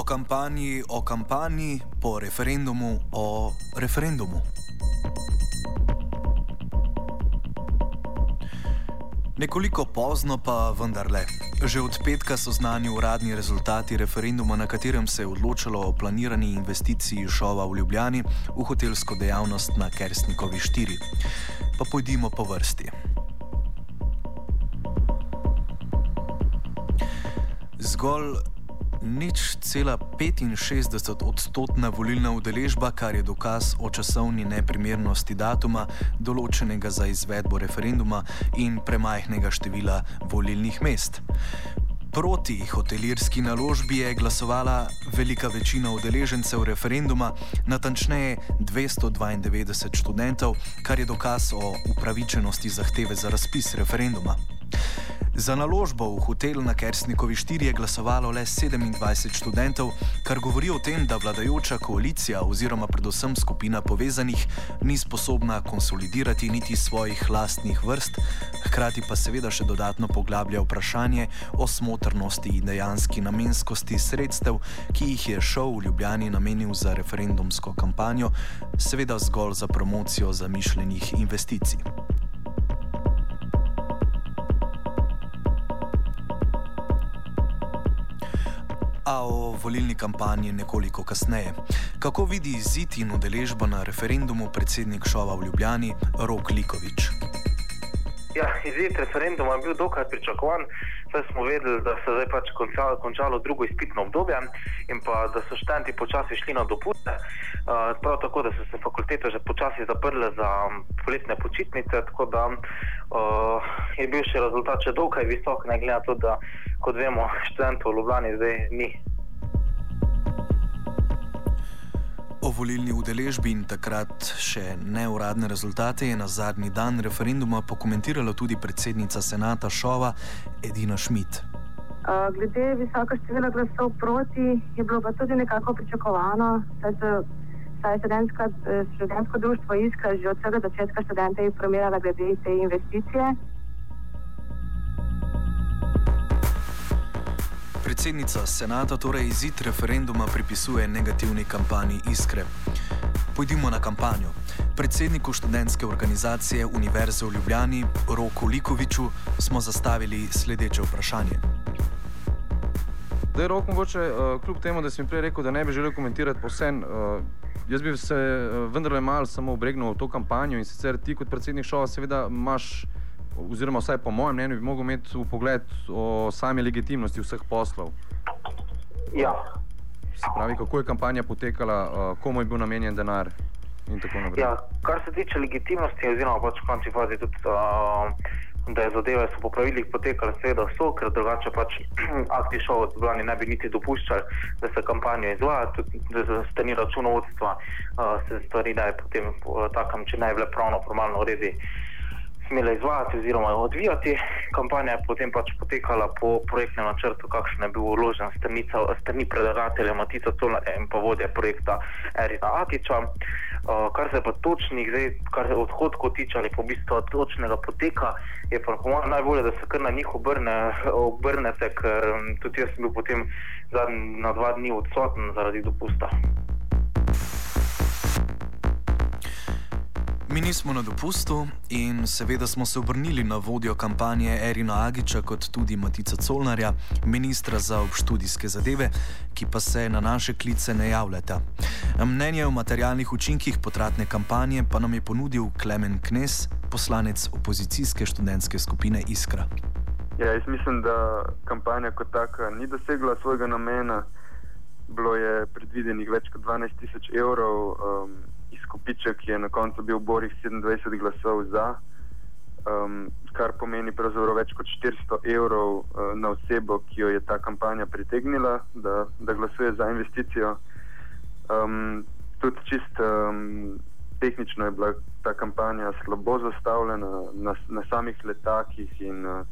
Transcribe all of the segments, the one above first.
Po kampanji o kampanji, po referendumu o referendumu. Nekoliko pozno pa vendarle. Že od petka so znani uradni rezultati referenduma, na katerem se je odločalo o planirani investiciji šova v Ljubljani v hotelsko dejavnost na Kersnikovi 4. Pa pojdimo po vrsti. Zgolj nič cela 65 odstotna volilna udeležba, kar je dokaz o časovni neprimernosti datuma, določenega za izvedbo referenduma in premajhnega števila volilnih mest. Proti hotelirski naložbi je glasovala velika večina udeležencev referenduma, natančneje 292 študentov, kar je dokaz o upravičenosti zahteve za razpis referenduma. Za naložbo v hotel na Kersnikovi 4 je glasovalo le 27 študentov, kar govori o tem, da vladajoča koalicija oziroma predvsem skupina povezanih ni sposobna konsolidirati niti svojih lastnih vrst, hkrati pa seveda še dodatno poglablja vprašanje o smotrnosti in dejanski namenskosti sredstev, ki jih je šov v Ljubljani namenil za referendumsko kampanjo, seveda zgolj za promocijo zamišljenih investicij. Volilni kampanji nekoliko kasneje. Kako vidi izid in udeležbo na referendumu predsednik Šova v Ljubljani Rok Likovič? Ja, izid referenduma je bil dokaj pričakovan. Zdaj smo vedeli, da se je pač končalo, končalo drugo izpitno obdobje in pa da so študenti počasi šli na dopuste. Uh, prav tako, da so se fakultete že počasi zaprle za um, poletne počitnice, tako da uh, je bil še rezultat še dokaj visok, ne glede na to, da kot vemo, študentov v Ljubljani zdaj ni. O volilni udeležbi in takrat še neuradne rezultate je na zadnji dan referenduma pokomentirala tudi predsednica senata Šova Edina Šmit. Glede visoka števila glasov proti je bilo pa tudi nekako pričakovano, saj se je eh, študentsko društvo Iskra že od vsega začetka študente informirala glede te investicije. Predsednica senata torej izid referenduma pripisuje negativni kampanji Iskre. Pojdimo na kampanjo. Predsedniku študentske organizacije Univerze v Ljubljani, Roku Likoviču, smo zastavili sledeče vprašanje. Da je rok mogoče, uh, kljub temu, da sem prej rekel, da ne bi želel komentirati posebno, uh, jaz bi se uh, vendarle malo samo obregnil v to kampanjo in sicer ti kot predsednik šova seveda imaš oziroma vsaj po mojem mnenju, bi lahko imel v pogled o sami legitimnosti vseh poslov. Ja. Se pravi, kako je kampanja potekala, uh, komu je bil namenjen denar in tako naprej. Ja, kar se tiče legitimnosti, oziroma pač v končni fazi tudi. Uh, Da je zadeve po pravilih potekale, seveda so, ker drugače pač akti šov od Blani ne bi niti dopuščali, da se kampanja izvaja, tudi za strani računovodstva uh, se stvari da je potem uh, takem, če ne bi bile pravno formalno uredi. Uh, smele izvajati oziroma odvijati. Kampanja je potem pač potekala po projektnem načrtu, kakšen je bil vložen strani predlagatelja Matica Tola in pa vodja projekta Erika Atiča. Uh, kar se pa točnih, zdaj, kar se odhodkov tiče ali po bistvu točnega poteka, je pa najbolje, da se kar na njih obrne, obrnete, ker tudi jaz sem bil potem zadnji na dva dni odsoten zaradi dopusta. Mi nismo na dopustu in seveda smo se obrnili na vodjo kampanje Erina Agiča, kot tudi Matica Colnarja, ministra za obštudijske zadeve, ki pa se na naše klice ne javljata. Mnenje o materialnih učinkih potratne kampanje pa nam je ponudil Klemen Knes, poslanec opozicijske študentske skupine Iskra. Ja, jaz mislim, da kampanja kot taka ni dosegla svojega namena. Bilo je predvidenih več kot 12 tisoč evrov. Um, izkupiček je na koncu bil borih 27 glasov za, um, kar pomeni pravzaprav več kot 400 evrov uh, na osebo, ki jo je ta kampanja pritegnila, da, da glasuje za investicijo. Um, tudi čist um, tehnično je bila ta kampanja slabo zastavljena na, na samih letakih in uh,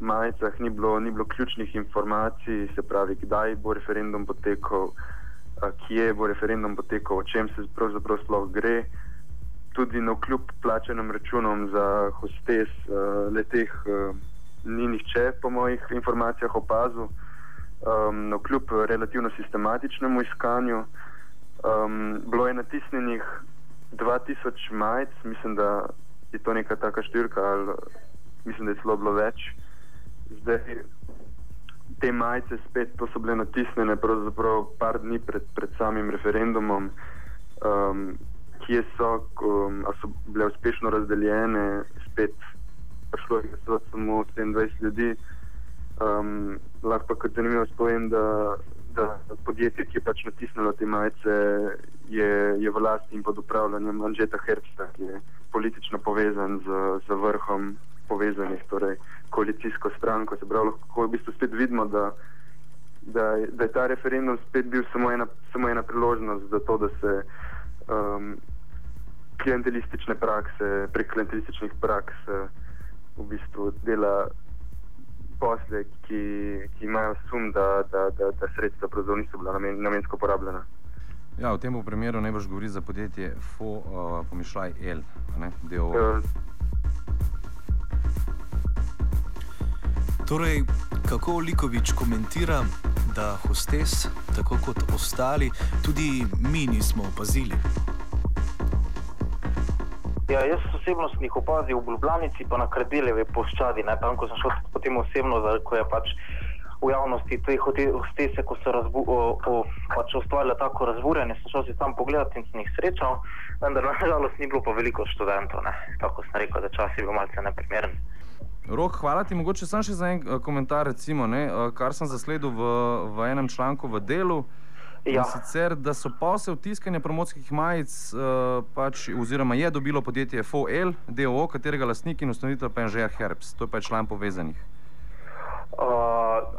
majicah, ni bilo, ni bilo ključnih informacij, se pravi, kdaj bo referendum potekal kje bo referendum potekal, o čem se pravzaprav sploh gre. Tudi na kljub plačenim računom za hostes leteh ni nihče, po mojih informacijah, opazil. Um, no, kljub relativno sistematičnemu iskanju, um, bilo je natisnjenih 2000 majic, mislim, da je to neka taka številka, ali mislim, da je celo bilo več. Zdaj, te majice spet, to so bile natisnjene pravzaprav par dni pred, pred samim referendumom, um, kje so, um, so bile uspešno razdeljene, spet prišlo je samo 27 ljudi. Um, lahko pa kot zanimivo spomnim, da da podjetje, ki je pač natisnilo te majice, je, je v lasti in pod upravljanjem Anžeta Herbsta, ki je politično povezan z, z vrhom povezanih, torej koalicijsko stranko. Se pravi, lahko v bistvu spet vidimo, da, da, da je ta referendum spet bil samo ena, samo ena priložnost za to, da se um, klientelistične prakse, prek klientelističnih praks v bistvu dela posle, ki, ki imajo sum, da, da, da, da sredstva pravzaprav niso bila namen, namensko porabljena. Ja, v tem primeru ne boš govoril za podjetje FO, uh, pomišljaj L, ne, DO. Uh, Torej, kako Likovič komentira, da hostes, tako kot ostali, tudi mi nismo opazili? Ja, jaz osebno sem jih opazil v Ljubljanici, pa na Krdelevi poščadi. Ne? Tam, ko sem šel potem osebno, ko je pač v javnosti te hostese, ko so razbu, o, o, pač ustvarile tako razburjenje, sem šel si tam pogledati in sem jih srečal, vendar nažalost ni bilo pa veliko študentov. Ne? Tako sem rekel, da čas je bil malce neprimeren. Rok, hvala ti. Mogoče sam še za en uh, komentar, recimo, ne, uh, kar sem zasledil v, v enem članku v delu. Ja. Sicer, da so posel tiskanja promocijskih majic, uh, pač, oziroma je dobilo podjetje FOL, DOO, katerega lastnik in ustanovitelj pa je že Herbs, to je pa član povezanih. Uh,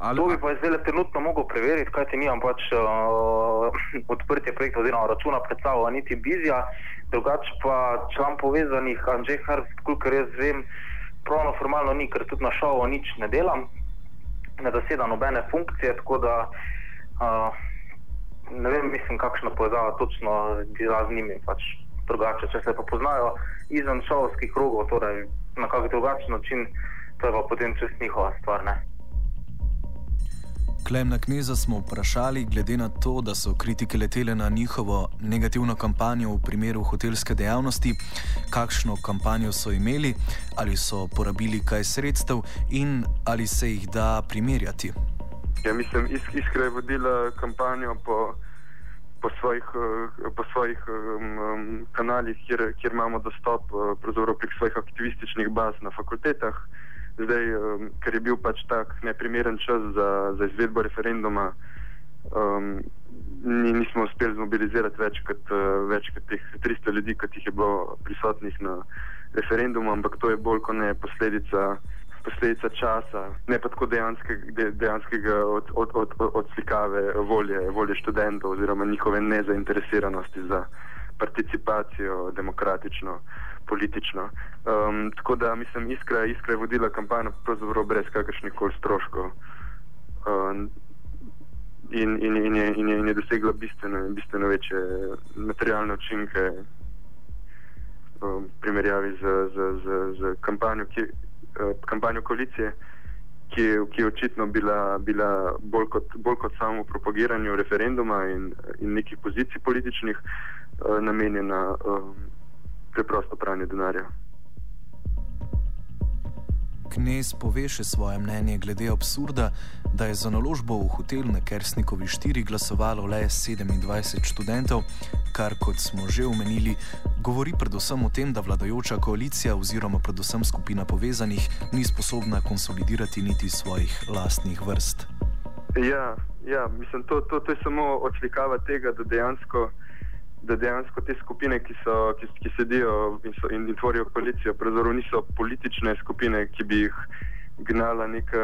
Ali, to bi pa zdaj trenutno mogel preveriti, kaj ti nimam pač uh, odprtje projekta oziroma računa pred sabo, niti bizija, drugače pa član povezanih, Anžej Herbs, kolikor jaz vem, pravno formalno ni, ker tudi na šovu nič ne delam, ne zaseda nobene funkcije, tako da uh, ne vem, mislim, kakšna povezava točno bila z njimi. Pač drugače, če se pa poznajo izven šolskih krogov, torej na kakšen drugačen način, to je pa potem čest njihova stvar. Ne? Klemna kneza smo vprašali, glede na to, da so kritike letele na njihovo negativno kampanjo v primeru hotelske dejavnosti, kakšno kampanjo so imeli, ali so porabili kaj sredstev in ali se jih da primerjati. Ja, mislim, Iskra je vodila kampanjo po, po svojih, po svojih um, kanalih, kjer, kjer imamo dostop uh, prek svojih aktivističnih baz na fakultetah. Zdaj, um, ker je bil pač tak neprimeren čas za, za izvedbo referenduma, um, ni, nismo uspeli zmobilizirati več kot, uh, več kot teh 300 ljudi, kot jih je bilo prisotnih na referendumu, ampak to je bolj kot ne posledica posledica časa, ne pa tako dejanskega, de, dejanskega od, od, od, od, odslikave volje, volje študentov oziroma njihove nezainteresiranosti za participacijo demokratično, politično. Um, tako da mislim, Iskra, Iskra je vodila kampanjo pravzaprav brez kakršnih koli stroškov. Um, In, in, in, je, in, je, in je dosegla bistveno, bistveno večje materialne učinke v primerjavi z, z, z, z kampanjo, ki, Eh, kampanjo koalicije, ki je, ki je očitno bila, bila bolj, kot, bolj kot samo propagiranju referenduma in, in nekih pozicij političnih, uh, namenjena um, preprosto pranju denarja. Knez pove še svoje mnenje glede absurda, da je za naložbo v hotel na Kersnikovi 4 glasovalo le 27 študentov, kar, kot smo že omenili, govori predvsem o tem, da vladajoča koalicija oziroma predvsem skupina povezanih ni sposobna konsolidirati niti svojih lastnih vrst. Ja, ja mislim, to, to, to je samo odslikava tega, da dejansko da dejansko te skupine, ki, so, ki, ki sedijo in, so, in, in tvorijo koalicijo, pravzaprav niso politične skupine, ki bi jih gnala neka,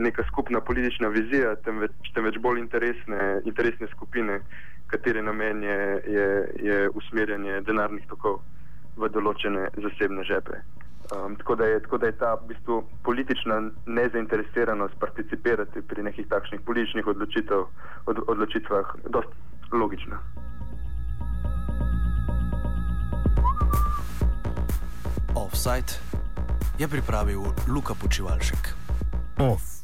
neka skupna politična vizija, temveč, temveč bolj interesne, interesne skupine, katere namen je, je, je usmerjanje denarnih tokov v določene zasebne žepe. Um, tako, da je, tako da je ta v bistvu, politična nezainteresiranost participirati pri nekih takšnih političnih odločitev, od, odločitvah dosti logična. Offside je pripravil Luka Počivalšek. Off.